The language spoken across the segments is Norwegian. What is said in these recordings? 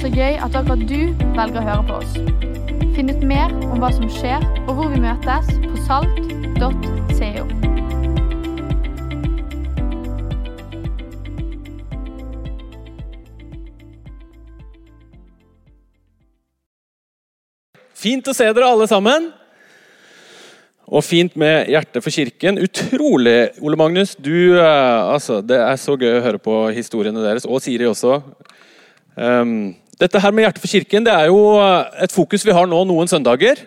Så gøy at akkurat du velger å høre på oss. Finn ut mer om hva som skjer, og hvor vi møtes på salt.co. Fint å se dere alle sammen. Og fint med hjertet for kirken. Utrolig, Ole Magnus. Du, eh, altså, det er så gøy å høre på historiene deres, og Siri også. Um, dette her med hjertet for kirken det er jo et fokus vi har nå noen søndager.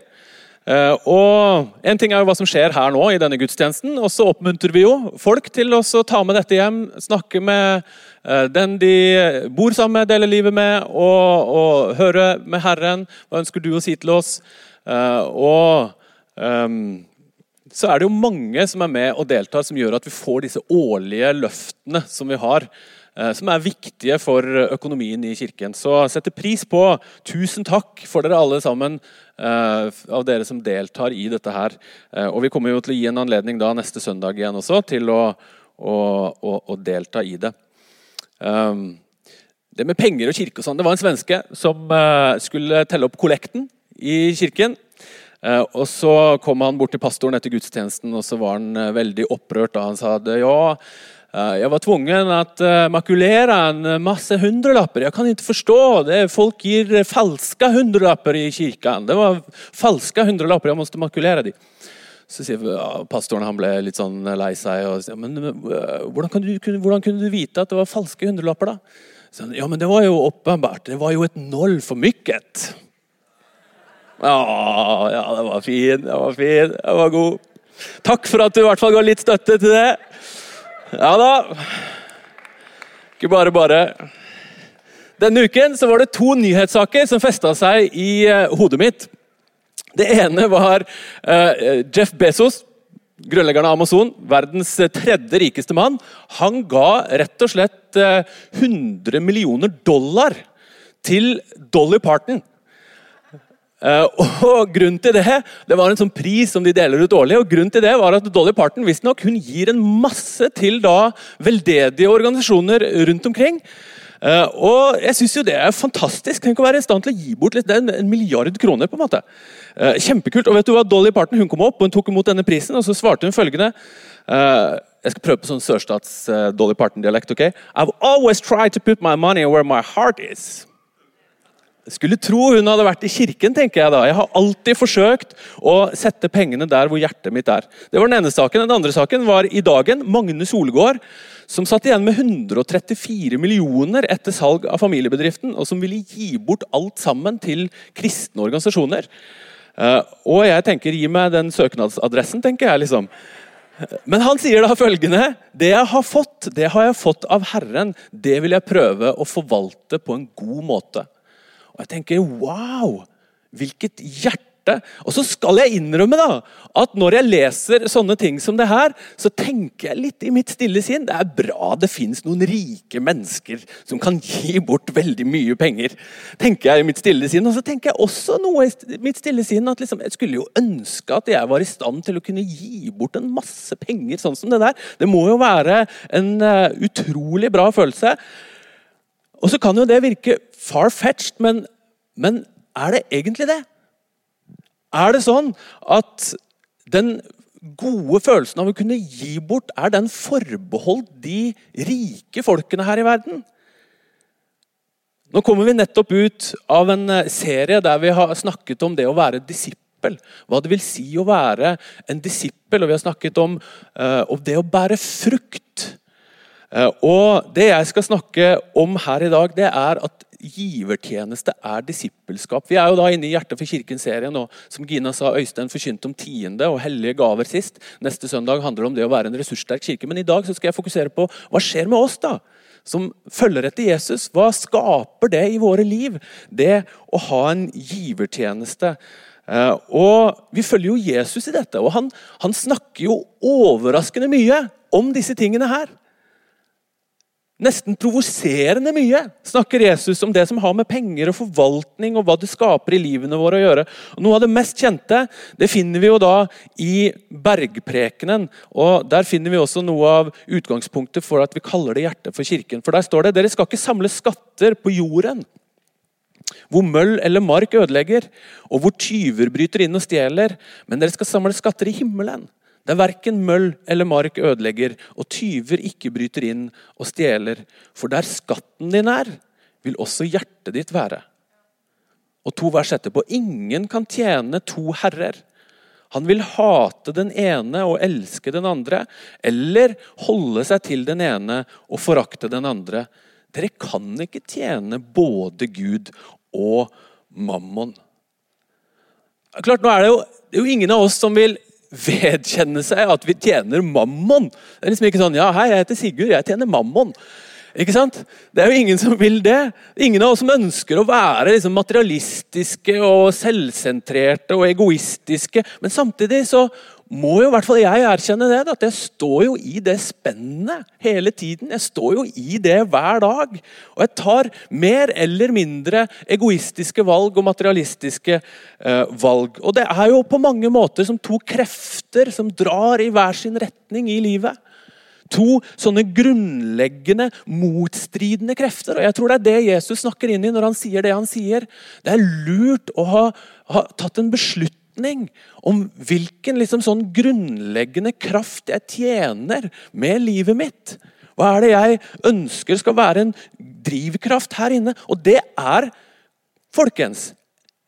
Uh, og En ting er jo hva som skjer her nå i denne gudstjenesten. Og så oppmuntrer vi jo folk til å ta med dette hjem, snakke med uh, den de bor sammen med, deler livet med, og, og høre med Herren. Hva ønsker du å si til oss? Og um, så er det jo mange som er med og deltar, som gjør at vi får disse årlige løftene som vi har. Eh, som er viktige for økonomien i kirken. Så setter pris på. Tusen takk for dere alle sammen eh, av dere som deltar i dette her. Eh, og vi kommer jo til å gi en anledning da neste søndag igjen også til å, å, å, å delta i det. Det med penger og kirke og sånn, det var en svenske som skulle telle opp kollekten i kirken. Og Så kom han bort til pastoren etter gudstjenesten og så var han veldig opprørt. da Han sa at ja, jeg var tvungen å makulere en masse hundrelapper. Jeg kan ikke forstå det. Folk gir falske hundrelapper i kirken. Det var falske hundrelapper. Jeg måtte makulere dem. Så sier ja, Pastoren han ble litt sånn lei seg. og sier, men hvordan, du, hvordan, kunne du vite at det var falske hundrelapper? da? Så, ja, men Det var jo åpenbart. Det var jo et null for mykket. Ja, ja, det var fin, det var fin, det var god. Takk for at du i hvert fall ga litt støtte til det. Ja da. Ikke bare bare. Denne uken så var det to nyhetssaker som festa seg i uh, hodet mitt. Det ene var uh, Jeff Bezos, grunnleggeren av Amazon, verdens tredje rikeste mann. Han ga rett og slett uh, eh, 100 millioner dollar til Dolly Parton. Uh, og grunnen til Det det var en sånn pris som de deler ut årlig. og grunnen til det var at Dolly Parton nok, hun gir en masse til da veldedige organisasjoner rundt omkring. Uh, og Jeg syns det er fantastisk. Tenk å være i stand til å gi bort litt, en, en milliard kroner. på en måte. Uh, kjempekult. Og vet du hva Dolly Parton hun kom opp og hun tok imot denne prisen, og så svarte hun følgende Jeg skal prøve på sånn sørstats-Dolly Parton-dialekt. ok? I've always tried to put my money where my heart is. Skulle tro hun hadde vært i kirken. tenker Jeg da. Jeg har alltid forsøkt å sette pengene der hvor hjertet mitt er. Det var Den ene saken. Den andre saken var i dagen Magne Solgård, som satt igjen med 134 millioner etter salg av familiebedriften, og som ville gi bort alt sammen til kristne organisasjoner. Eh, og jeg tenker, Gi meg den søknadsadressen, tenker jeg. liksom. Men han sier da følgende Det jeg har fått, det har jeg fått av Herren. Det vil jeg prøve å forvalte på en god måte. Og jeg tenker wow! Hvilket hjerte! Og så skal jeg innrømme da, at når jeg leser sånne ting som det her, så tenker jeg litt i mitt stille sinn det er bra det fins noen rike mennesker som kan gi bort veldig mye penger. tenker jeg i mitt stille sinn. Og så tenker jeg også noe i mitt stille sinn at liksom, jeg skulle jo ønske at jeg var i stand til å kunne gi bort en masse penger sånn som det der. Det må jo være en uh, utrolig bra følelse. Og så kan jo det virke far-fetched, men, men er det egentlig det? Er det sånn at den gode følelsen av å kunne gi bort, er den forbeholdt de rike folkene her i verden? Nå kommer vi nettopp ut av en eh, serie der vi har snakket om det å være disippel. Hva det vil si å være en disippel. Og vi har snakket om, uh, om det å bære frukt. Eh, og Det jeg skal snakke om her i dag, det er at givertjeneste er disippelskap. Vi er jo da inne i Hjertet for kirken-serien, og som Gina sa, Øystein forkynte om tiende og hellige gaver sist. Neste søndag handler det om det å være en ressurssterk kirke. Men i dag så skal jeg fokusere på hva skjer med oss, da? Som følger etter Jesus. Hva skaper det i våre liv? Det å ha en givertjeneste. Eh, og Vi følger jo Jesus i dette, og han, han snakker jo overraskende mye om disse tingene her. Nesten provoserende mye snakker Jesus om det som har med penger og forvaltning og hva det skaper i livene våre å gjøre. Og noe av det mest kjente det finner vi jo da i Bergprekenen. og Der finner vi også noe av utgangspunktet for at vi kaller det hjertet for kirken. For Der står det dere skal ikke samle skatter på jorden, hvor møll eller mark ødelegger, og hvor tyver bryter inn og stjeler. Men dere skal samle skatter i himmelen. Det er verken møll eller mark ødelegger, og tyver ikke bryter inn og stjeler. For der skatten din er, vil også hjertet ditt være. Og to vers etterpå. Ingen kan tjene to herrer. Han vil hate den ene og elske den andre, eller holde seg til den ene og forakte den andre. Dere kan ikke tjene både Gud og mammon. Klart, nå er det, jo, det er jo ingen av oss som vil vedkjenne seg at vi tjener mammon. Det er liksom ikke sånn ja, hei, jeg heter Sigurd, jeg tjener mammon. Ikke sant? Det er jo ingen som vil det. Ingen av oss som ønsker å være liksom materialistiske og selvsentrerte og egoistiske. Men samtidig så må jo i hvert fall jeg erkjenne det, at jeg står jo i det spennet hele tiden. Jeg står jo i det hver dag. Og jeg tar mer eller mindre egoistiske valg og materialistiske eh, valg. Og det er jo på mange måter som to krefter som drar i hver sin retning i livet. To sånne grunnleggende, motstridende krefter. Og jeg tror det er det Jesus snakker inn i når han sier det han sier. Det er lurt å ha, ha tatt en beslutning om hvilken liksom sånn grunnleggende kraft jeg tjener med livet mitt. Hva er det jeg ønsker skal være en drivkraft her inne? Og det er, folkens,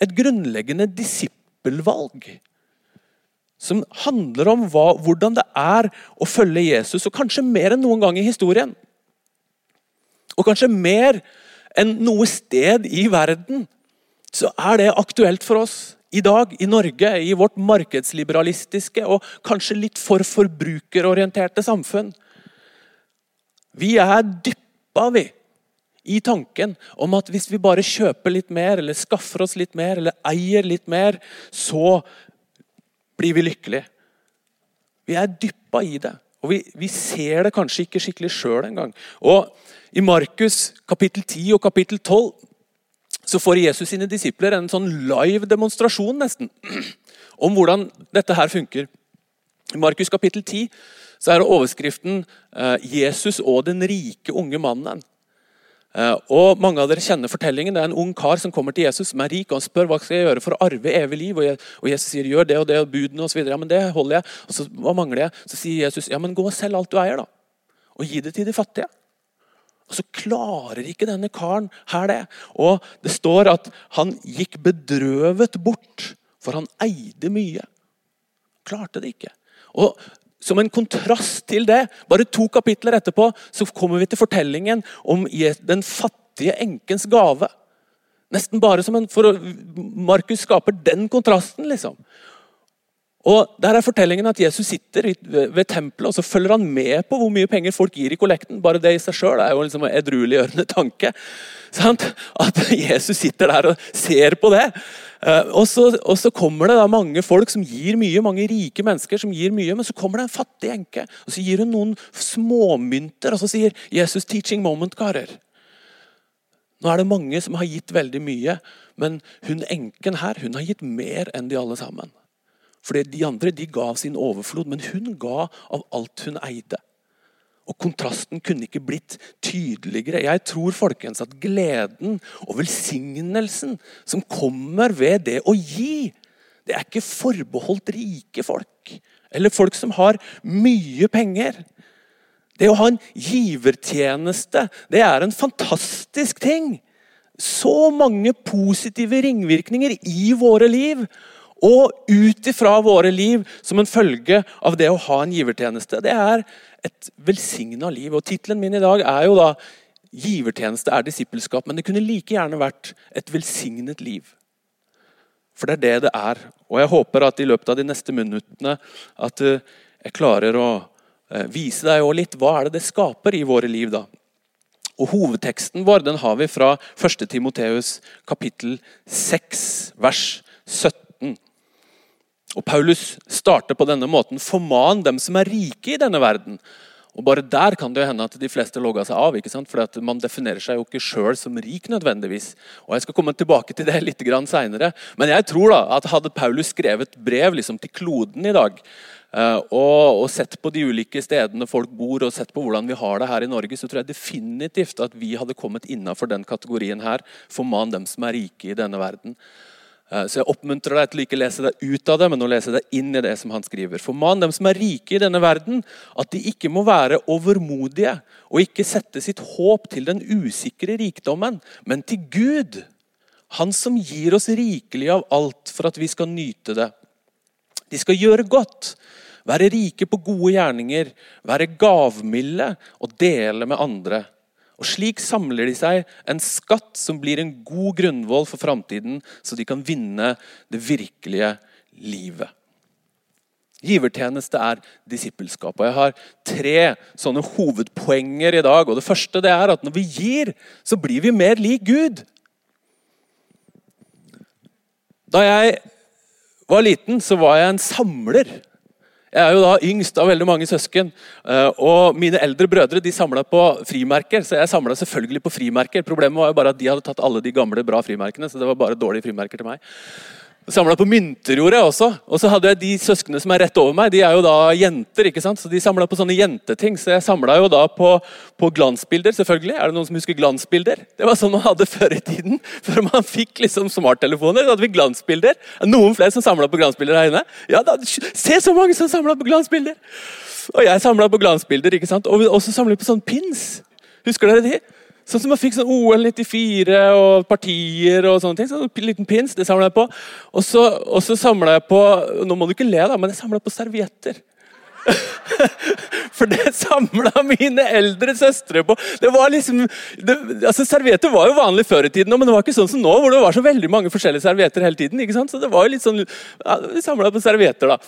et grunnleggende disippelvalg. Som handler om hva, hvordan det er å følge Jesus, og kanskje mer enn noen gang i historien. Og kanskje mer enn noe sted i verden så er det aktuelt for oss i dag i Norge, i vårt markedsliberalistiske og kanskje litt for forbrukerorienterte samfunn. Vi er dyppa, vi, i tanken om at hvis vi bare kjøper litt mer, eller skaffer oss litt mer, eller eier litt mer, så blir vi lykkelige. Vi er dyppa i det. Og vi, vi ser det kanskje ikke skikkelig sjøl engang. Og I Markus kapittel 10 og kapittel 12 så får Jesus sine disipler en sånn live demonstrasjon nesten, om hvordan dette her funker. I Markus kapittel 10 så er overskriften eh, 'Jesus og den rike unge mannen'. Eh, og Mange av dere kjenner fortellingen. Det er en ung kar som kommer til Jesus, som er rik, og han spør hva skal jeg gjøre for å arve evig liv. Og Jesus sier gjør det og det, og budene osv. Ja, men det holder jeg. Og så hva mangler jeg? Så sier Jesus ja, men gå og selg alt du eier, da. Og gi det til de fattige. Og så klarer ikke denne karen her det. Og det står at han gikk bedrøvet bort, for han eide mye. Klarte det ikke. Og som en kontrast til det, bare to kapitler etterpå, så kommer vi til fortellingen om den fattige enkens gave. Nesten bare som en, for Markus skaper den kontrasten, liksom. Og Der er fortellingen at Jesus sitter ved tempelet og så følger han med på hvor mye penger folk gir i kollekten. Bare det i seg sjøl er jo liksom en edrueliggjørende tanke. Sant? At Jesus sitter der og ser på det. Eh, og så, kommer det da mange folk som gir mye, mange rike mennesker som gir mye. Men så kommer det en fattig enke og så gir hun noen småmynter og så sier Jesus 'teaching moment', karer. Nå er det mange som har gitt veldig mye, men hun enken her hun har gitt mer enn de alle sammen. Fordi De andre de ga av sin overflod, men hun ga av alt hun eide. Og Kontrasten kunne ikke blitt tydeligere. Jeg tror folkens at gleden og velsignelsen som kommer ved det å gi, det er ikke forbeholdt rike folk. Eller folk som har mye penger. Det å ha en givertjeneste, det er en fantastisk ting. Så mange positive ringvirkninger i våre liv og ut ifra våre liv som en følge av det å ha en givertjeneste. Det er et velsigna liv. Og Tittelen min i dag er jo da 'Givertjeneste er disippelskap', men det kunne like gjerne vært 'et velsignet liv'. For det er det det er. Og jeg håper at i løpet av de neste minuttene at eh, jeg klarer å eh, vise deg litt hva er det det skaper i våre liv. da. Og Hovedteksten vår den har vi fra 1. Timoteus kapittel 6, vers 17. Og Paulus starter på denne måten. Forman dem som er rike i denne verden. Og Bare der kan det jo hende at de fleste logga seg av. ikke sant? For Man definerer seg jo ikke sjøl som rik nødvendigvis. Og Jeg skal komme tilbake til det litt seinere. Men jeg tror da at hadde Paulus skrevet brev liksom, til kloden i dag, uh, og, og, sett på de ulike stedene folk bor, og sett på hvordan vi har det her i Norge, så tror jeg definitivt at vi hadde kommet innafor den kategorien her. Forman dem som er rike i denne verden. Eh, så jeg oppmuntrer deg til å ikke lese deg ut av det, men å lese deg inn i det som han skriver. Forman dem som er rike i denne verden, at de ikke må være overmodige og ikke sette sitt håp til den usikre rikdommen, men til Gud. Han som gir oss rikelig av alt for at vi skal nyte det. De skal gjøre godt, være rike på gode gjerninger, være gavmilde og dele med andre. Og Slik samler de seg en skatt som blir en god grunnvoll for framtiden, så de kan vinne det virkelige livet. Givertjeneste er disippelskap. og Jeg har tre sånne hovedpoenger i dag. og Det første det er at når vi gir, så blir vi mer lik Gud. Da jeg var liten, så var jeg en samler. Jeg er jo da yngst av veldig mange søsken. Eh, og Mine eldre brødre de samla på frimerker, så jeg samla selvfølgelig på frimerker. Problemet var jo bare at de hadde tatt alle de gamle, bra frimerkene, så det var bare dårlige frimerker til meg. Samla på mynter også. Og så hadde jeg de søsknene som er rett over meg. De er jo da jenter, ikke sant? så de samla på sånne jenteting. Så jeg samla jo da på, på, glansbilder, selvfølgelig. Er det noen som husker glansbilder? Det var sånn man hadde før i tiden. Før man fikk liksom smarttelefoner, så hadde vi glansbilder. Noen flere som samla på glansbilder her inne? Ja, da, Se så mange som samla på glansbilder! Og jeg samla på glansbilder, ikke sant? Og så samla vi på sånne pins. Husker dere de? Sånn som man fikk sånn OL 94 og partier og sånne ting. Sånn en liten pins, det samla jeg på. Og så, og så samla jeg på Nå må du ikke le, da, men jeg samla på servietter. For det samla mine eldre søstre på. Det var liksom, det, altså Servietter var jo vanlig før i tiden, men det var ikke sånn som nå, hvor det var så veldig mange forskjellige servietter hele tiden. ikke sant? Så det var jo litt sånn, ja, Vi samla på servietter, da.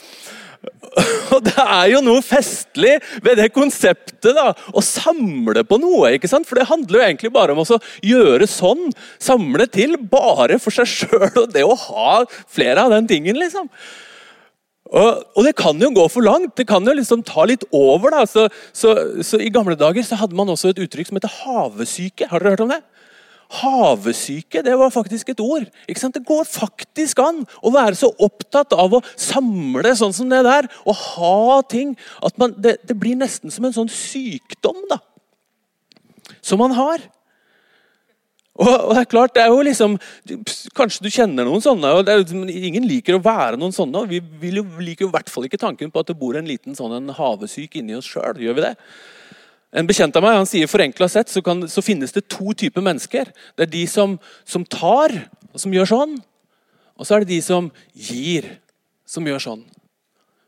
Og Det er jo noe festlig ved det konseptet da, å samle på noe. ikke sant? For det handler jo egentlig bare om å gjøre sånn. Samle til bare for seg sjøl og det å ha flere av den tingen. liksom. Og, og, det kan jo gå for langt. Det kan jo liksom ta litt over. da. Så, så, så I gamle dager så hadde man også et uttrykk som heter havesyke. Har dere hørt om det? Havesyke det var faktisk et ord. Det går faktisk an å være så opptatt av å samle sånn som det der, og ha ting at man, det, det, blir nesten som en sånn sykdom da, som man har. Og, og, det er klart, det er jo liksom, Kanskje du kjenner noen sånne. og er, Ingen liker å være noen sånne. Vi jo, liker jo i hvert fall ikke tanken på at det bor en liten sånn en havesyk inni oss sjøl. Gjør vi det? En bekjent av meg han sier forenkla sett så, kan, så, finnes det to typer mennesker. Det er de som, som tar, og som gjør sånn. Og så er det de som gir, som gjør sånn.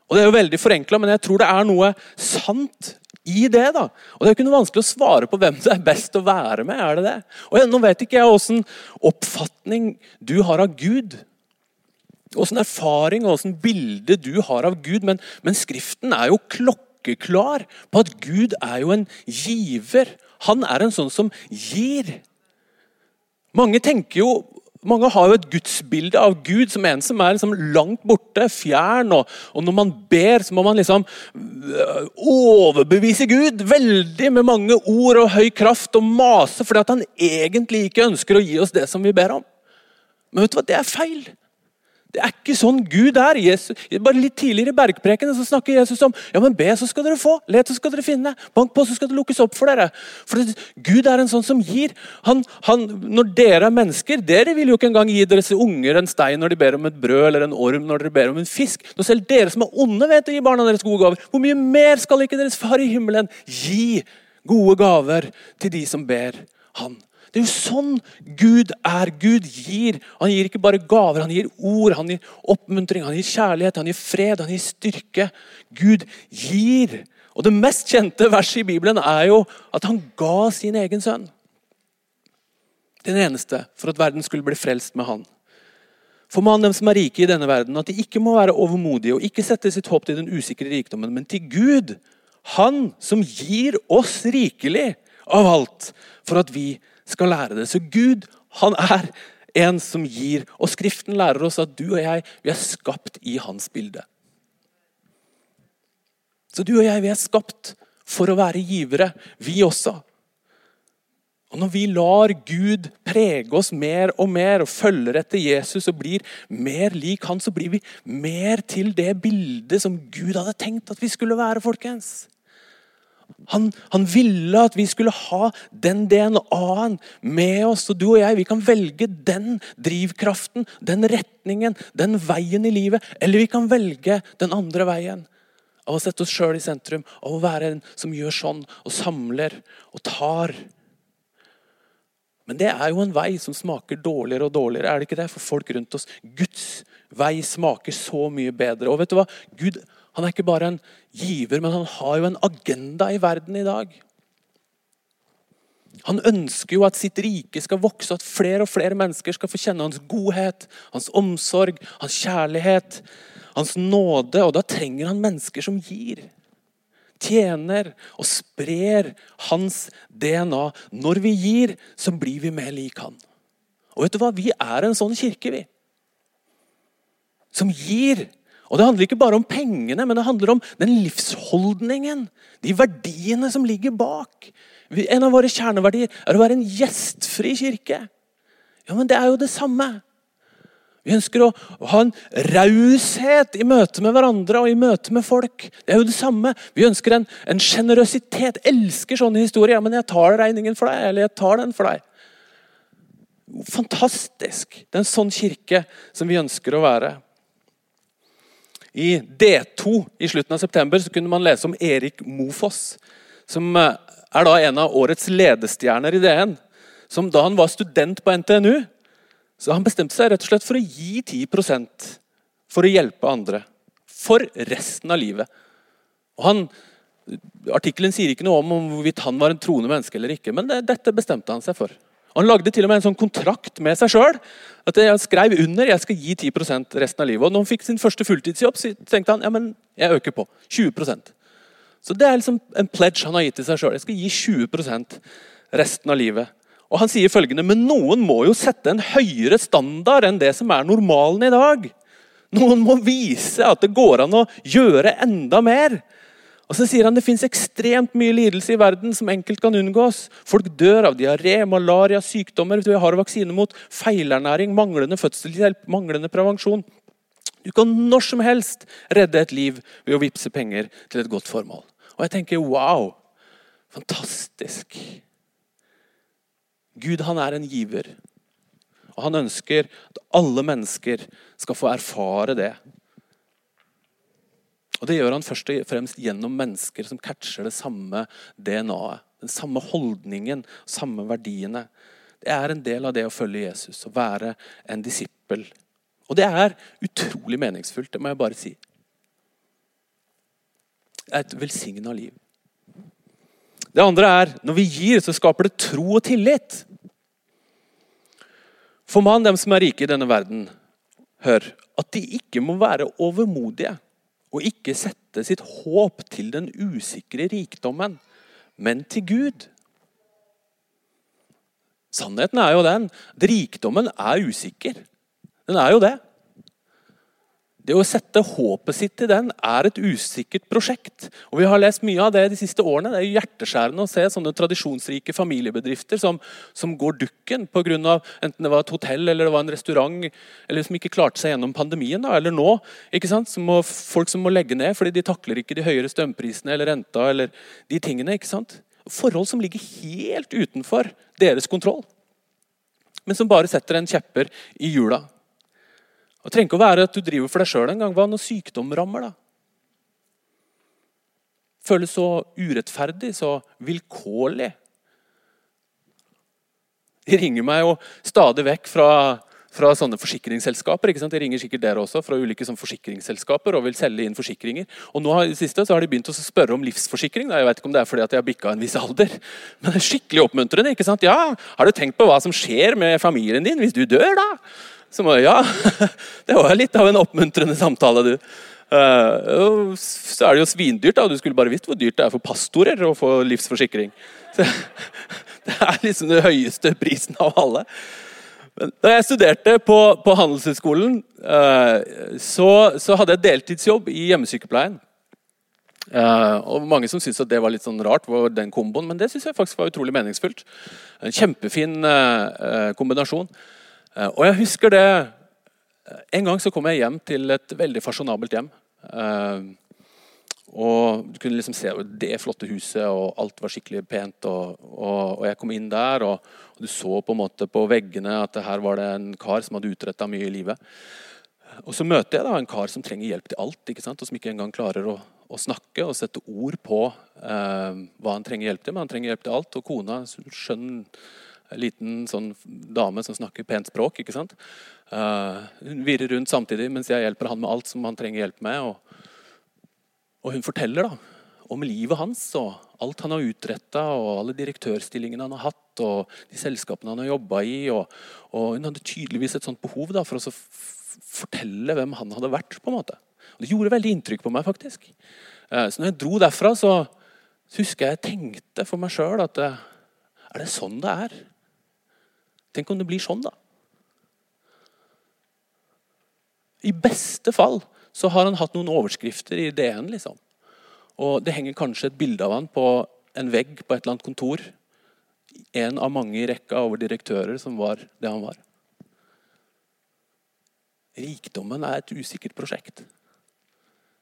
Og Det er jo veldig forenkla, men jeg tror det er noe sant i det. da. Og Det er jo ikke noe vanskelig å svare på hvem det er best å være med. er det det? Og Nå vet ikke jeg åssen oppfatning du har av Gud. Åssen erfaring og åssen bilde du har av Gud, men, men Skriften er jo klokka klokkeklar på at Gud er jo en giver. Han er en sånn som gir. Mange tenker jo mange har jo et gudsbilde av Gud som en som er liksom langt borte, fjern. Og, og, når man ber, så må man liksom øh, overbevise Gud veldig med mange ord og høy kraft og mase fordi at han egentlig ikke ønsker å gi oss det som vi ber om. Men vet du hva, det er feil. Det er ikke sånn Gud er. Jesus, bare Litt tidligere i bergprekenen så snakker Jesus om ja, men be, så skal dere få. Let, så skal dere finne. Bank på, så skal det lukkes opp for dere. For Gud er en sånn som gir. Han, han, når dere er mennesker Dere vil jo ikke engang gi deres unger en stein når de ber om et brød eller en orm når dere ber om en fisk. Når selv dere som er onde, vet å gi barna deres gode gaver. Hvor mye mer skal ikke deres far i himmelen gi gode gaver til de som ber Han? Det er jo sånn Gud er. Gud gir. Han gir ikke bare gaver, han gir ord, han gir oppmuntring, han gir kjærlighet, han gir fred, han gir styrke. Gud gir. Og Det mest kjente verset i Bibelen er jo at han ga sin egen sønn. Den eneste, for at verden skulle bli frelst med han. Forman dem som er rike i denne verden, at de ikke må være overmodige og ikke sette sitt håp til den usikre rikdommen, men til Gud. Han som gir oss rikelig av alt, for at vi skal lære det. Så Gud han er en som gir. Og Skriften lærer oss at du og jeg vi er skapt i hans bilde. Så du og jeg vi er skapt for å være givere, vi også. Og Når vi lar Gud prege oss mer og mer og følger etter Jesus og blir mer lik han, så blir vi mer til det bildet som Gud hadde tenkt at vi skulle være. folkens. Han, han ville at vi skulle ha den DNA-en med oss. og Du og jeg vi kan velge den drivkraften, den retningen, den veien i livet. Eller vi kan velge den andre veien. Av å sette oss sjøl i sentrum, av å være en som gjør sånn og samler og tar. Men det er jo en vei som smaker dårligere og dårligere. er det ikke det, for folk rundt oss? Guds vei smaker så mye bedre. Og vet du hva? Gud han er ikke bare en giver, men han har jo en agenda i verden i dag. Han ønsker jo at sitt rike skal vokse, at flere og flere mennesker skal få kjenne hans godhet, hans omsorg, hans kjærlighet, hans nåde. Og da trenger han mennesker som gir tjener og sprer hans DNA. Når vi gir, så blir vi mer lik han. Og vet du hva? Vi er en sånn kirke, vi. Som gir. Og Det handler ikke bare om pengene, men det handler om den livsholdningen. De verdiene som ligger bak. En av våre kjerneverdier er å være en gjestfri kirke. Ja, men Det er jo det samme. Vi ønsker å ha en raushet i møte med hverandre og i møte med folk. Det er jo det samme. Vi ønsker en sjenerøsitet. Elsker sånne historier. Ja, men jeg tar regningen for deg, eller jeg tar den for deg. Fantastisk. Det er en sånn kirke som vi ønsker å være. I D2 i slutten av september så kunne man lese om Erik Mofoss. Som eh, er da en av årets ledestjerner i DN. Som da han var student på NTNU, så han bestemte seg rett og slett for å gi 10% for å hjelpe andre. For resten av livet. Og han, Artikkelen sier ikke noe om hvorvidt han var en troende menneske eller ikke, men dette bestemte han seg for. Han lagde til og med en sånn kontrakt med seg sjøl. At jeg skrev under jeg skal gi 10% resten av livet. Og når han fikk sin første fulltidsjobb, så tenkte han ja, men jeg øker på. 20% Så det er liksom en pledge han har gitt til seg sjøl. Jeg skal gi 20% resten av livet. Og Han sier følgende Men noen må jo sette en høyere standard enn det som er normalen i dag. Noen må vise at det går an å gjøre enda mer. Og så sier han Det fins ekstremt mye lidelse i verden som enkelt kan unngås. Folk dør av diaré, malaria, sykdommer vi har vaksine mot, feilernæring, manglende fødselshjelp, manglende prevensjon. Du kan når som helst redde et liv ved å vippse penger til et godt formål. Og jeg tenker wow, fantastisk. Gud han er en giver. Og han ønsker at alle mennesker skal få erfare det. Og Det gjør han først og fremst gjennom mennesker som catcher det samme DNA-et. Den samme holdningen, samme verdiene. Det er en del av det å følge Jesus, å være en disippel. Og det er utrolig meningsfullt, det må jeg bare si. Det er et velsigna liv. Det andre er når vi gir, så skaper det tro og tillit. For mann dem som er rike i denne verden, hør, at de ikke må være overmodige og ikke sette sitt håp til den usikre rikdommen, men til Gud. Sannheten er jo den at rikdommen er usikker. Den er jo det. Det å sette håpet sitt til den er et usikkert prosjekt. Og Vi har lest mye av det de siste årene. Det er hjerteskjærende å se sånne tradisjonsrike familiebedrifter som, som går dukken pga. enten det var et hotell eller det var en restaurant eller som ikke klarte seg gjennom pandemien. Da, eller nå. ikke sant? Som må, folk som må legge ned fordi de takler ikke de høyere strømprisene eller renta. eller de tingene, ikke sant? Forhold som ligger helt utenfor deres kontroll. Men som bare setter en kjepper i hjula. Det trenger ikke å være at du driver for deg sjøl engang. Hva når sykdom rammer? da? Føles så urettferdig, så vilkårlig. De ringer meg jo stadig vekk fra, fra sånne forsikringsselskaper. ikke sant? De ringer sikkert dere også, fra ulike sånne forsikringsselskaper og vil selge inn forsikringer. Og nå i siste har de begynt å spørre om livsforsikring. Jeg vet ikke om det er fordi at jeg har bikka en viss alder. Men det er skikkelig oppmuntrende. ikke sant? Ja, Har du tenkt på hva som skjer med familien din hvis du dør, da? Så må jeg, ja, det var litt av en oppmuntrende samtale, du. Uh, så er det jo svindyrt. da, Du skulle bare visst hvor dyrt det er for pastorer å få livsforsikring. Så, det er liksom den høyeste prisen av alle. Men da jeg studerte på, på Handelshøyskolen, uh, så, så, hadde jeg deltidsjobb i hjemmesykepleien. Uh, og Mange som syntes at det var litt sånn rart, var den komboen, men det synes jeg faktisk var utrolig meningsfullt. En kjempefin kombinasjon. Uh, og jeg husker det En gang så kom jeg hjem til et veldig fasjonabelt hjem. og Du kunne liksom se det flotte huset, og alt var skikkelig pent. Og, og, og jeg kom inn der, og, og, du så på en måte på veggene at her var det en kar som hadde utretta mye i livet. Og så møter jeg da en kar som trenger hjelp til alt, ikke sant? og som ikke engang klarer å, å snakke og sette ord på eh, hva han trenger hjelp til. Men han trenger hjelp til alt. Og kona, skjønn liten sånn dame som snakker pent språk. ikke sant? Uh, hun virrer rundt samtidig mens jeg hjelper han med alt som han trenger hjelp med. Og, og hun forteller da om livet hans og alt han har utretta, og alle direktørstillingene han har hatt, og de selskapene han har jobba i. Og, og, hun hadde tydeligvis et sånt behov da, for å fortelle hvem han hadde vært. på en måte. Og det gjorde veldig inntrykk på meg. faktisk. Uh, så når jeg dro derfra, så, husker jeg jeg tenkte for meg sjøl at uh, er det sånn det er? Tenk om det blir sånn, da. I beste fall så har han hatt noen overskrifter i DN. liksom. Og Det henger kanskje et bilde av han på en vegg på et eller annet kontor. En av mange i rekka over direktører som var det han var. Rikdommen er et usikkert prosjekt.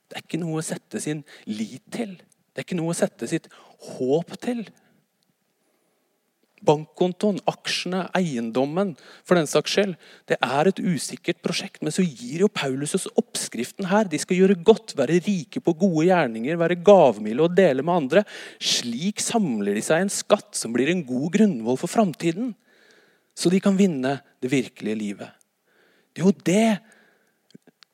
Det er ikke noe å sette sin lit til. Det er ikke noe å sette sitt håp til. Bankkontoen, aksjene, eiendommen, for den saks skyld. Det er et usikkert prosjekt. Men så gir jo Paulus oss oppskriften her. De skal gjøre godt, være rike på gode gjerninger, være gavmilde og dele med andre. Slik samler de seg en skatt som blir en god grunnvoll for framtiden. Så de kan vinne det virkelige livet. Det er jo det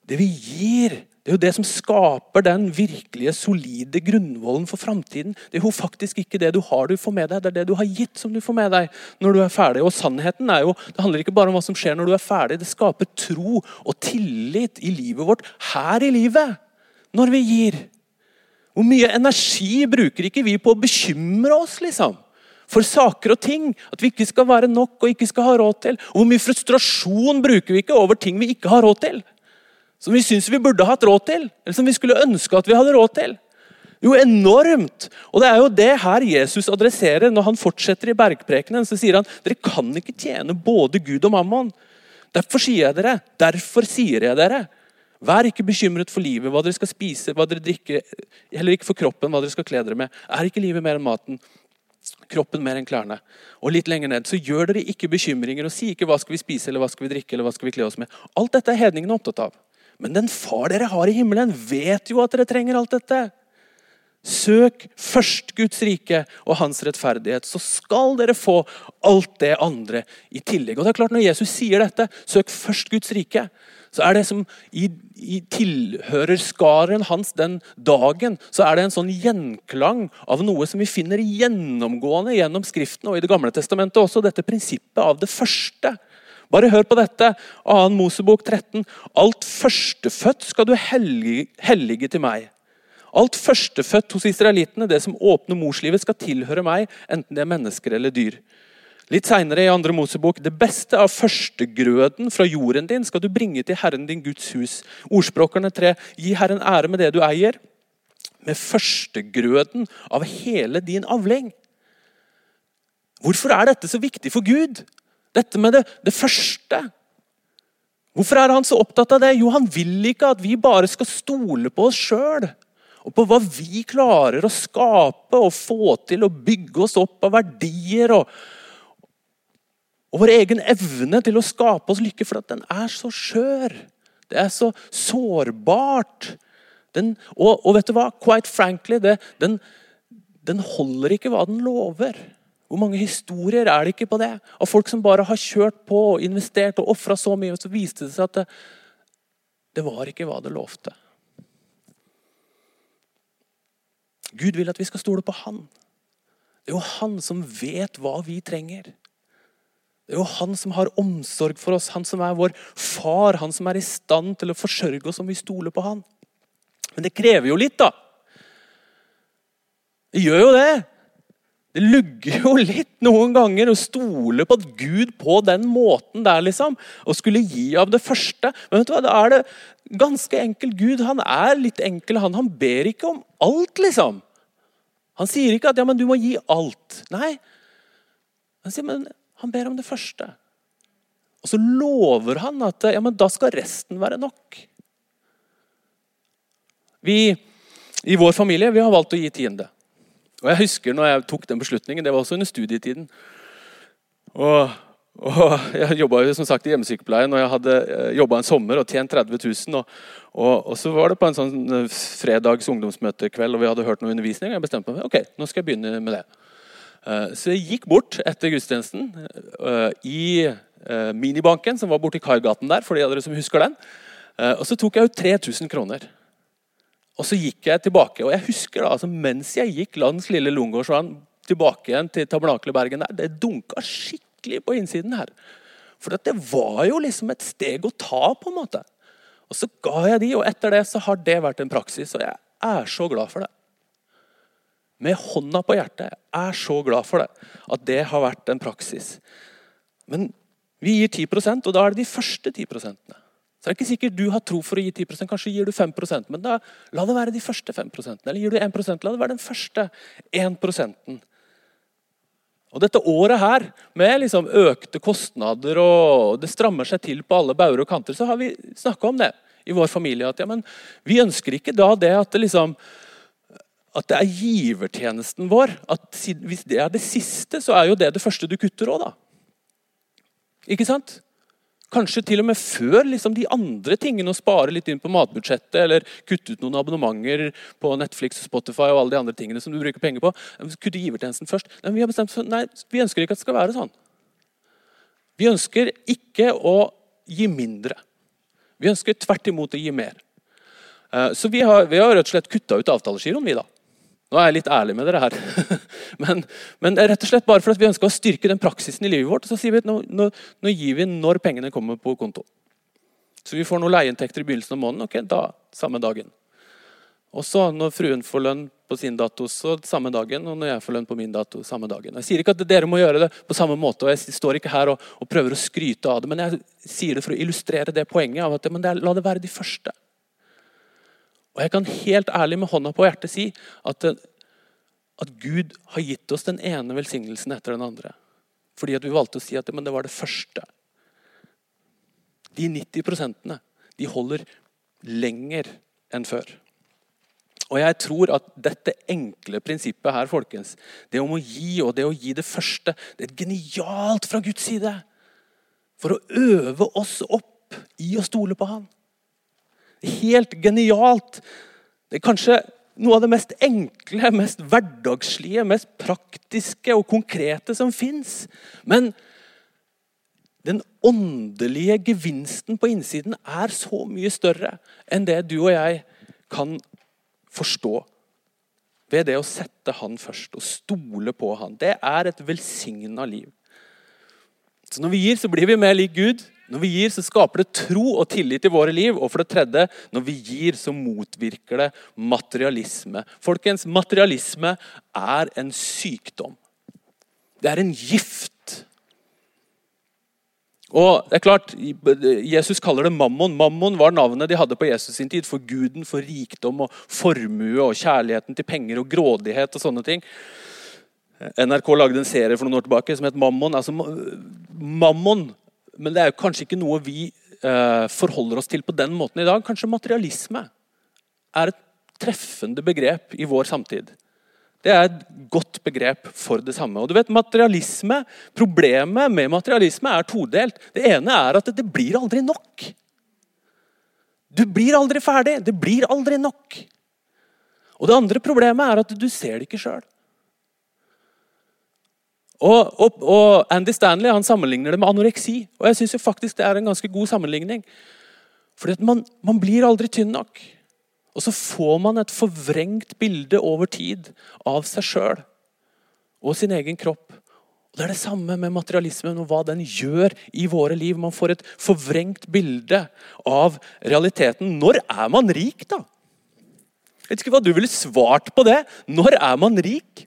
det vi gir. Det er jo det som skaper den virkelige, solide grunnvollen for framtiden. Det er jo faktisk ikke det du har du får med deg, det er det du har gitt som du får med deg når du er ferdig. Og sannheten er jo, Det handler ikke bare om hva som skjer når du er ferdig. Det skaper tro og tillit i livet vårt her i livet når vi gir. Hvor mye energi bruker ikke vi på å bekymre oss? liksom? for saker og ting. At vi ikke skal være nok og ikke skal ha råd til. Og Hvor mye frustrasjon bruker vi ikke over ting vi ikke har råd til? Som vi syns vi burde hatt råd til, eller som vi skulle ønske at vi hadde råd til. Jo, enormt! Og Det er jo det her Jesus adresserer når han fortsetter i bergprekenen. Så sier han dere kan ikke tjene både Gud og mammon. Derfor sier jeg dere, derfor sier jeg dere, vær ikke bekymret for livet, hva dere skal spise, hva dere drikker, heller ikke for kroppen, hva dere skal kle dere med. Er ikke livet mer enn maten? kroppen mer enn klærne. Og litt lenger ned, så gjør dere ikke bekymringer og si ikke hva skal vi spise eller hva skal vi drikke eller hva skal vi kle oss med. Alt dette er hedningene opptatt av. Men den far dere har i himmelen, vet jo at dere trenger alt dette. Søk først Guds rike og hans rettferdighet, så skal dere få alt det andre i tillegg. Og det er klart Når Jesus sier dette, søk først Guds rike, så er det som i, i tilhører skaren hans den dagen, så er det en sånn gjenklang av noe som vi finner gjennomgående gjennom Skriften og i Det gamle testamentet også. Dette prinsippet av det første. Bare hør på dette. 2. Mosebok 13. Alt førstefødt skal du hellige, til meg. Alt førstefødt hos israelittene, det som åpner morslivet, skal tilhøre meg, enten det er mennesker eller dyr. Litt seinere i andre Mosebok det beste av førstegrøden fra jorden din skal du bringe til Herren din Guds hus. Ordspråkerne tre gi Herren ære med det du eier, med førstegrøden av hele din avling. Hvorfor er dette så viktig for Gud? Dette med det, det første. Hvorfor er han så opptatt av det? Jo, han vil ikke at vi bare skal stole på oss sjøl. Og på hva vi klarer å skape og få til og bygge oss opp av verdier. og og vår egen evne til å skape oss lykke, for den er så skjør. Det er så sårbart. Den, og, og, vet du hva? Quite frankly, det, den, den, holder ikke hva den lover. Hvor mange historier er det ikke på det? Av folk som bare har kjørt på og investert og ofra så mye, og så viste det seg at det, det var ikke hva det lovte. Gud vil at vi skal stole på Han. Det er jo Han som vet hva vi trenger. Det er jo han som har omsorg for oss, han som er vår far, han som er i stand til å forsørge oss om vi stoler på han. Men det krever jo litt, da. Det gjør jo det. Det lugger jo litt noen ganger å stole på at Gud på den måten der, liksom. Og skulle gi av det første. Men vet du hva, da er det ganske enkel. Gud han er litt enkel. Han, han ber ikke om alt, liksom. Han sier ikke at ja, men du må gi alt. Nei. Han sier, men han ber om det første. Og så lover han at ja, men da skal resten være nok. Vi i vår familie vi har valgt å gi tiende. Og Jeg husker når jeg tok den beslutningen, det var også under studietiden. Og, og Jeg jobba i hjemmesykepleien og jeg hadde eh, jobba en sommer og tjent 30 000. Og, og, og, så var det på en sånn eh, fredags ungdomsmøtekveld, og vi hadde hørt noe undervisning. og jeg bestemte meg ok, nå skal jeg begynne med det. Eh, så jeg gikk bort etter gudstjenesten i minibanken, som var borti Kargaten der. for de av dere som husker den. Og så tok jeg ut 3000 kroner. Og så gikk jeg tilbake, og jeg husker da, altså, mens jeg gikk langs Lille Lungegårdsvann tilbake igjen til Tabernakelet Bergen, der, det dunka skikkelig på innsiden her. For det var jo liksom et steg å ta, på en måte. Og så ga jeg de, og etter det så har det vært en praksis, og jeg er så glad for det. Med hånda på hjertet. Jeg er så glad for det. At det har vært en praksis. Men vi gir 10 og da er det de første 10 prosentene. Så det er ikke sikkert du har tro for å gi 10 kanskje gir du 5% men da la det være de første 5 Eller gir du 1% la det være den første 1% Og dette året her, med liksom økte kostnader og det strammer seg til på alle bauger og kanter, så har vi snakka om det i vår familie. At ja, vi ønsker ikke da det at det liksom at det er givertjenesten vår. at Hvis det er det siste, så er jo det det første du kutter òg, da. Ikke sant? Kanskje til og med før liksom, de andre tingene, å spare litt inn på matbudsjettet eller kutte ut noen abonnementer på Netflix og Spotify og alle de andre tingene som du bruker penger på. Kutte givertjenesten først. Nei, vi har bestemt nei, vi ønsker ikke at det skal være sånn. Vi ønsker ikke å gi mindre. Vi ønsker tvert imot å gi mer. Eh, så vi har, vi har rett og slett kutta ut avtalegiroen, vi, da. Nå er jeg litt ærlig med dere her. men, men rett og slett bare for at vi ønsker å styrke den praksisen i livet vårt, så sier vi at nå, nå, nå gir vi når pengene kommer på konto. Så vi får noen leieinntekter i begynnelsen av måneden. ok, da, samme dagen. Og så når fruen får lønn på sin dato, så samme dagen. Og når jeg får lønn på min dato, samme dagen. Jeg sier ikke at dere må gjøre det på samme måte, og jeg står ikke her og, og prøver å skryte av det, men jeg sier det for å illustrere det poenget av at det, la det være de første. Og jeg kan helt ærlig med hånda på hjertet si at, at Gud har gitt oss den ene velsignelsen etter den andre. Fordi at vi valgte å si at det var det første. De 90 de holder lenger enn før. Og jeg tror at dette enkle prinsippet her, folkens, det om å gi og det å gi det første, det er genialt fra Guds side. For å øve oss opp i å stole på Han. Helt genialt. Det er kanskje noe av det mest enkle, mest hverdagslige, mest praktiske og konkrete som fins. Men den åndelige gevinsten på innsiden er så mye større enn det du og jeg kan forstå. Ved det å sette Han først og stole på Han. Det er et velsigna liv. Så Når vi gir, så blir vi mer lik Gud. Når vi gir, så skaper det tro og tillit i våre liv. Og for det tredje, når vi gir, så motvirker det materialisme. Folkens, materialisme er en sykdom. Det er en gift. Og det er klart, Jesus kaller det mammon. Mammon var navnet de hadde på Jesus sin tid for guden for rikdom og formue og kjærligheten til penger og grådighet og sånne ting. NRK lagde en serie for noen år tilbake som het Mammon. Altså, mammon men det er jo kanskje ikke noe vi eh, forholder oss til på den måten i dag. Kanskje materialisme er et treffende begrep i vår samtid. Det er et godt begrep for det samme. Og du vet, materialisme, Problemet med materialisme er todelt. Det ene er at det blir aldri nok. Du blir aldri ferdig. Det blir aldri nok. Og Det andre problemet er at du ser det ikke sjøl. Og, og, og, Andy Stanley han sammenligner det med anoreksi. Og jeg synes faktisk det er en ganske god sammenligning. Fordi man, man, blir aldri tynn nok. Og så får man et forvrengt bilde over tid av seg sjøl og sin egen kropp. Og Det er det samme med materialismen og hva den gjør i våre liv. Man får et forvrengt bilde av realiteten. Når er man rik, da? Jeg vet ikke hva du ville svart på det. Når er man rik?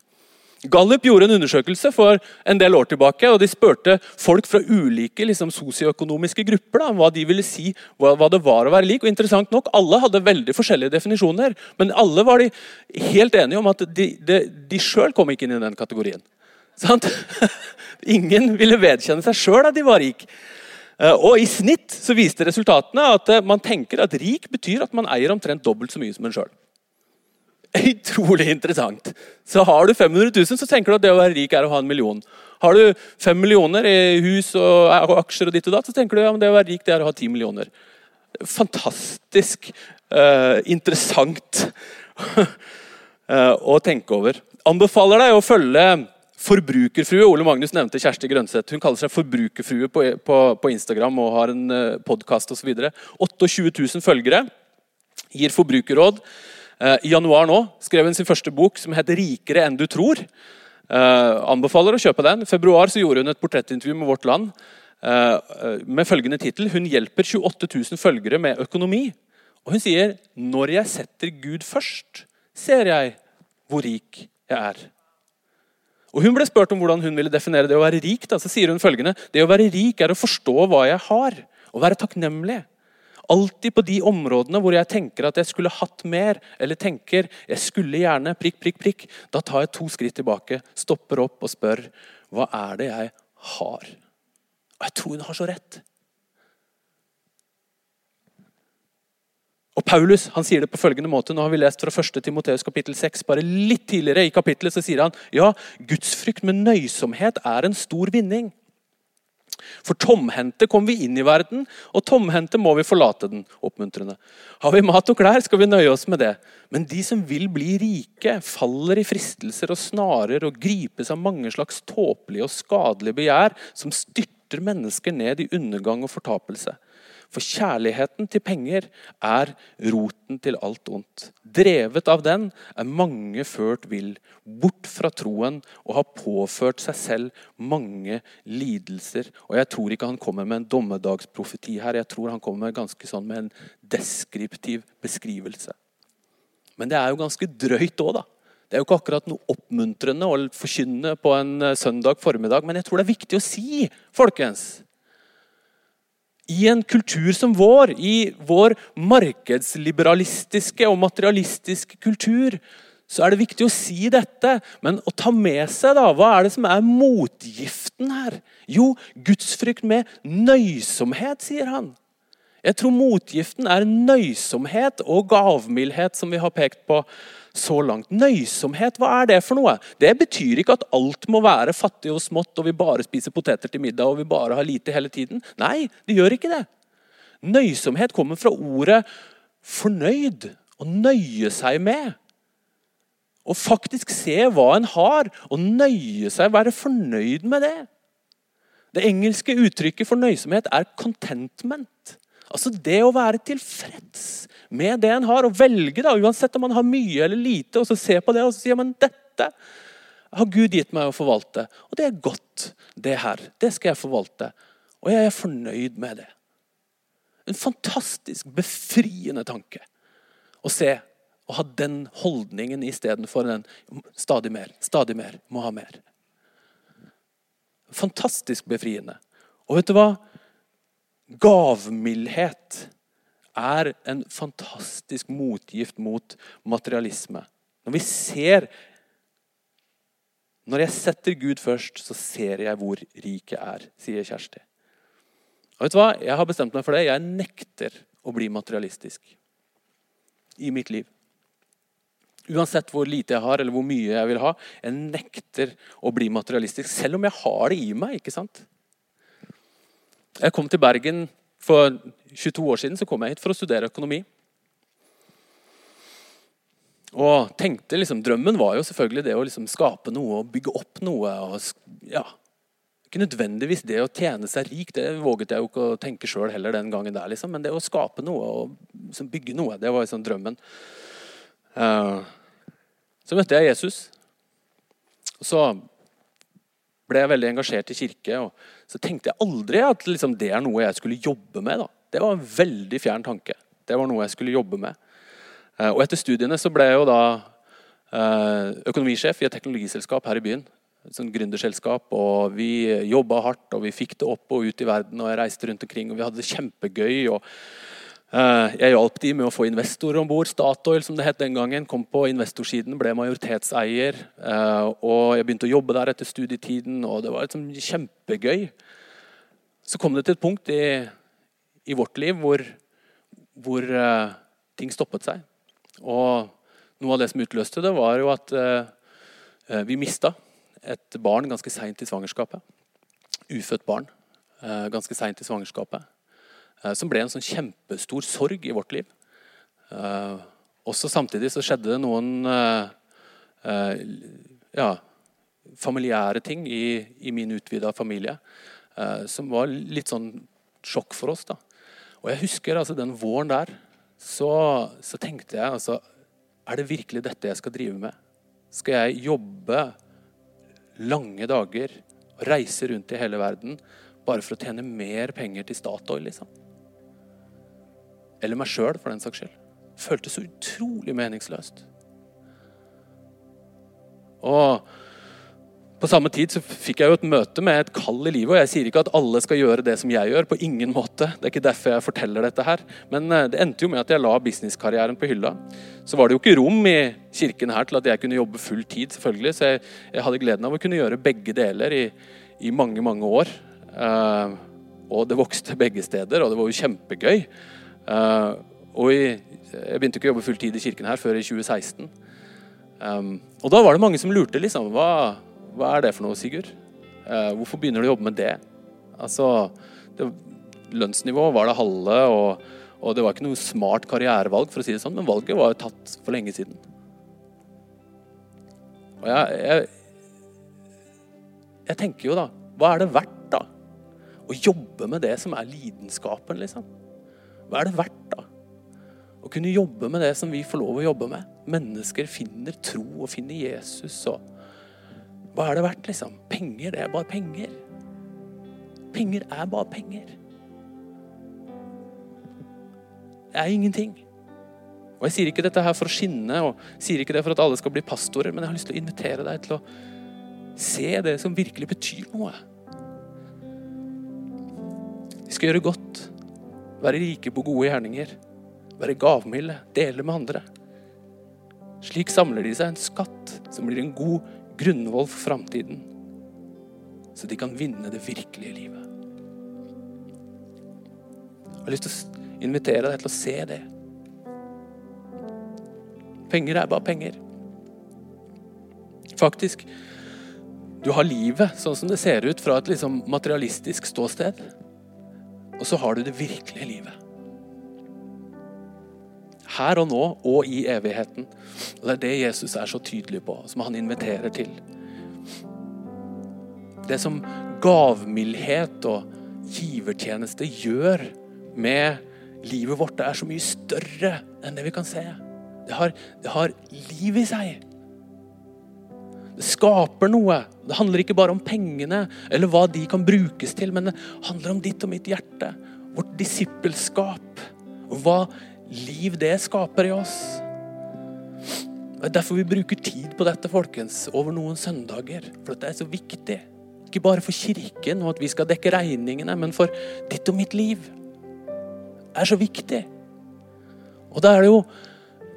Gallup gjorde en undersøkelse for en del år tilbake, og de spurte folk fra ulike liksom, sosioøkonomiske grupper da, hva de ville si hva, hva, det var å være lik. Og interessant nok, Alle hadde veldig forskjellige definisjoner, men alle var de helt enige om at de, de, de sjøl kom ikke inn i den kategorien. Sant? Ingen ville vedkjenne seg sjøl at de var rik. Eh, og I snitt så viste resultatene at eh, man tenker at rik betyr at man eier omtrent dobbelt så mye som en sjøl. utrolig interessant. Så har du 500 000, så tenker du at det å være rik er å ha en million. Har du fem millioner i hus og aksjer, og ditt og datt, så tenker du at det å være rik det er å ha ti millioner. Fantastisk uh, interessant uh, å tenke over. Anbefaler deg å følge Forbrukerfrue. Ole Magnus nevnte Kjersti Grønseth. Hun kaller seg Forbrukerfrue på, på, på Instagram og har en eh, podkast osv. 28 000 følgere. Gir forbrukerråd. Eh, I januar nå skrev hun sin første bok som heter 'Rikere enn du tror'. Uh, anbefaler å kjøpe den. I februar så gjorde hun et portrettintervju med Vårt Land uh, med følgende tittel 'Hun hjelper 28 000 følgere med økonomi'. Og Hun sier 'Når jeg setter Gud først, ser jeg hvor rik jeg er'. Og Hun ble spurt om hvordan hun ville definere det å være rik. Da. Så sier hun følgende 'Det å være rik er å forstå hva jeg har, og være takknemlig'. Alltid på de områdene hvor jeg tenker at jeg skulle hatt mer, eller tenker jeg skulle gjerne prikk, prikk, prikk, da tar jeg to skritt tilbake, stopper opp og spør hva er det jeg har? Og jeg tror hun har så rett. Og Paulus han sier det på følgende måte, nå har vi lest fra 1. Timoteus kapittel 6. Bare litt tidligere i kapittelet så sier han ja, gudsfrykt med nøysomhet er en stor vinning. For tomhendte kom vi inn i verden, og tomhendte må vi forlate den. oppmuntrende. Har vi mat og klær, skal vi nøye oss med det. Men de som vil bli rike, faller i fristelser og snarer og gripes av mange slags tåpelige og skadelige begjær som styrter mennesker ned i undergang og fortapelse. For kjærligheten til penger er roten til alt ondt. Drevet av den er mange ført vill, bort fra troen og har påført seg selv mange lidelser. Og Jeg tror ikke han kommer med en dommedagsprofeti her, jeg tror han kommer med ganske sånn med en deskriptiv beskrivelse. Men det er jo ganske drøyt òg, da. Det er jo ikke akkurat noe oppmuntrende å forkynne på en eh, søndag formiddag, men jeg tror det er viktig å si, folkens i en kultur som vår, i vår markedsliberalistiske og materialistiske kultur, så er det viktig å si dette, men å ta med seg da, hva er det som er motgiften her? Jo, gudsfrykt med nøysomhet, sier han. Jeg tror motgiften er nøysomhet og gavmildhet, som vi har pekt på så langt. Nøysomhet, hva er det for noe? Det betyr ikke at alt må være fattig og smått, og vi bare spiser poteter til middag og vi bare har lite hele tiden. Nei, det gjør ikke det. Nøysomhet kommer fra ordet fornøyd. Å nøye seg med. Å faktisk se hva en har, og nøye seg, være fornøyd med det. Det engelske uttrykket for nøysomhet er 'contentment'. Altså det å være tilfreds med det en har, og velge, da, uansett om man har mye eller lite, og så se på det og så sier man dette har Gud gitt meg å forvalte. Og det er godt, det her. Det skal jeg forvalte. Og jeg er fornøyd med det. En fantastisk befriende tanke å se og ha den holdningen istedenfor den stadig mer, stadig mer, må ha mer. Fantastisk befriende. Og vet du hva? Gavmildhet er en fantastisk motgift mot materialisme. Når vi ser Når jeg setter Gud først, så ser jeg hvor rik jeg er, sier Kjersti. Og vet du hva? Jeg har bestemt meg for det. Jeg nekter å bli materialistisk i mitt liv. Uansett hvor lite jeg har, eller hvor mye jeg vil ha. Jeg nekter å bli materialistisk, selv om jeg har det i meg. ikke sant? Jeg kom til Bergen for 22 år siden så kom jeg hit for å studere økonomi. Og tenkte liksom, Drømmen var jo selvfølgelig det å liksom skape noe og bygge opp noe. og ja, Ikke nødvendigvis det å tjene seg rik, det våget jeg jo ikke å tenke sjøl heller den gangen. der, liksom, Men det å skape noe og liksom, bygge noe, det var liksom drømmen. Uh, så møtte jeg Jesus. Og så ble jeg veldig engasjert i kirke. og Så tenkte jeg aldri at liksom, det er noe jeg skulle jobbe med. da. Det var en veldig fjern tanke. Det var noe jeg skulle jobbe med. Eh, og etter studiene så ble jeg jo da eh, økonomisjef i et teknologiselskap her i byen. Et sånt gründerselskap. Og vi jobba hardt, og vi fikk det opp og ut i verden. Og jeg reiste rundt omkring, og vi hadde det kjempegøy. og Eh, jeg hjalp de med å få investorer om bord. Statoil som det het den gangen, kom på investorsiden, ble majoritetseier. Og Jeg begynte å jobbe der etter studietiden, og det var liksom kjempegøy. Så kom det til et punkt i, i vårt liv hvor, hvor uh, ting stoppet seg. Og noe av det som utløste det, var jo at uh, vi mista et barn ganske seint i svangerskapet. Ufødt barn uh, ganske seint i svangerskapet. Som ble en sånn kjempestor sorg i vårt liv. Også samtidig så skjedde det noen ja, familiære ting i, i min utvida familie som var litt sånn sjokk for oss. da. Og jeg husker altså den våren der, så, så tenkte jeg altså Er det virkelig dette jeg skal drive med? Skal jeg jobbe lange dager og reise rundt i hele verden bare for å tjene mer penger til Statoil? liksom? Eller meg sjøl, for den saks skyld. Føltes så utrolig meningsløst. Og på samme tid så fikk jeg jo et møte med et kall i livet. og Jeg sier ikke at alle skal gjøre det som jeg gjør. på ingen måte. Det er ikke derfor jeg forteller dette her. Men eh, det endte jo med at jeg la businesskarrieren på hylla. Så var det jo ikke rom i kirken her til at jeg kunne jobbe full tid. selvfølgelig, Så jeg, jeg hadde gleden av å kunne gjøre begge deler i, i mange, mange år. Uh, og det vokste begge steder, og det var jo kjempegøy. Uh, og i, jeg begynte ikke å jobbe full tid i kirken her før i 2016. Um, og da var det mange som lurte. liksom, Hva, hva er det for noe, Sigurd? Eh, hvorfor begynner du å jobbe med det? Altså, det, Lønnsnivået var det halve, og, og, det var ikke noe smart karrierevalg, for å si det sånn, men valget var jo tatt for lenge siden. Og jeg, jeg, jeg tenker jo da Hva er det verdt, da? Å jobbe med det som er lidenskapen, liksom? Hva er det verdt, da? Å kunne jobbe med det som vi får lov å jobbe med. Mennesker finner tro og finner Jesus. og Hva er det verdt, liksom? Penger, det er bare penger. Penger er bare penger. Det er ingenting. Og Jeg sier ikke dette her for å skinne og sier ikke det for at alle skal bli pastorer, men jeg har lyst til å invitere deg til å se det som virkelig betyr noe. Vi skal gjøre godt. Være rike på gode gjerninger. Være gavmilde. Dele med andre. Slik samler de seg en skatt som blir en god grunnvoll for framtiden. Så de kan vinne det virkelige livet. Jeg har lyst til å invitere deg til å se det. Penger er bare penger. Faktisk. Du har livet sånn som det ser ut fra et liksom materialistisk ståsted. Og så har du det virkelige livet. Her og nå og i evigheten. Det er det Jesus er så tydelig på, som han inviterer til. Det som gavmildhet og givertjeneste gjør med livet vårt, det er så mye større enn det vi kan se. Det har, det har liv i seg. Det skaper noe. Det handler ikke bare om pengene eller hva de kan brukes til, men det handler om ditt og mitt hjerte. Vårt disippelskap. Og hva liv det skaper i oss. Det er derfor vi bruker tid på dette folkens, over noen søndager. For dette er så viktig. Ikke bare for kirken og at vi skal dekke regningene, men for ditt og mitt liv. Det er så viktig. Og da er det jo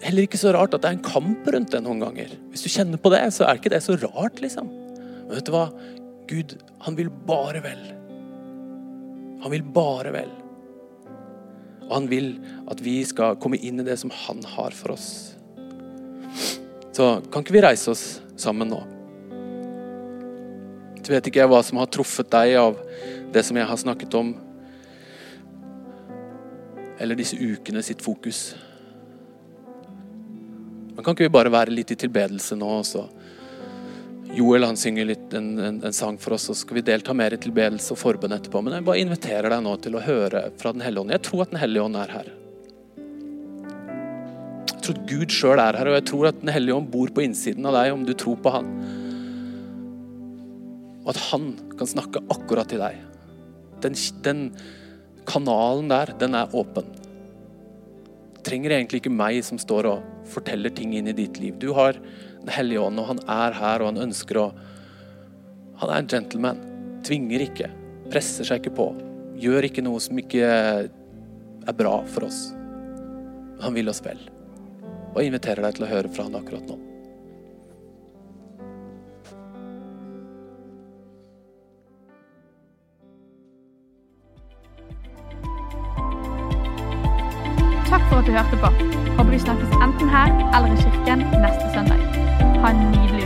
heller ikke så rart at det er en kamp rundt det noen ganger. Hvis du kjenner på det, så er ikke det så rart, liksom. Men vet du hva? Gud, han vil bare vel. Han vil bare vel. Og han vil at vi skal komme inn i det som han har for oss. Så kan ikke vi reise oss sammen nå? Så vet ikke jeg hva som har truffet deg av det som jeg har snakket om, eller disse ukene sitt fokus. Men kan ikke vi bare være litt i tilbedelse nå? Så Joel han synger litt en, en, en, sang for oss, så skal vi delta mer i tilbedelse og forbønn etterpå. Men jeg bare inviterer deg nå til å høre fra Den hellige ånd. Jeg tror at Den hellige ånd er her. Jeg tror at Gud sjøl er her, og jeg tror at Den hellige ånd bor på innsiden av deg om du tror på Han. Og at Han kan snakke akkurat til deg. Den, den kanalen der, den er åpen. Det trenger egentlig ikke meg som står og forteller ting inn i ditt liv. Du har Hellige ånd, og han er her, og han ønsker å Han er en gentleman. Tvinger ikke. Presser seg ikke på. Gjør ikke noe som ikke er bra for oss. Han vil oss vel. Og inviterer deg til å høre fra han akkurat nå. Takk for at du hørte på. Håper vi snakkes enten her eller i kirken neste søndag. Ha en nydelig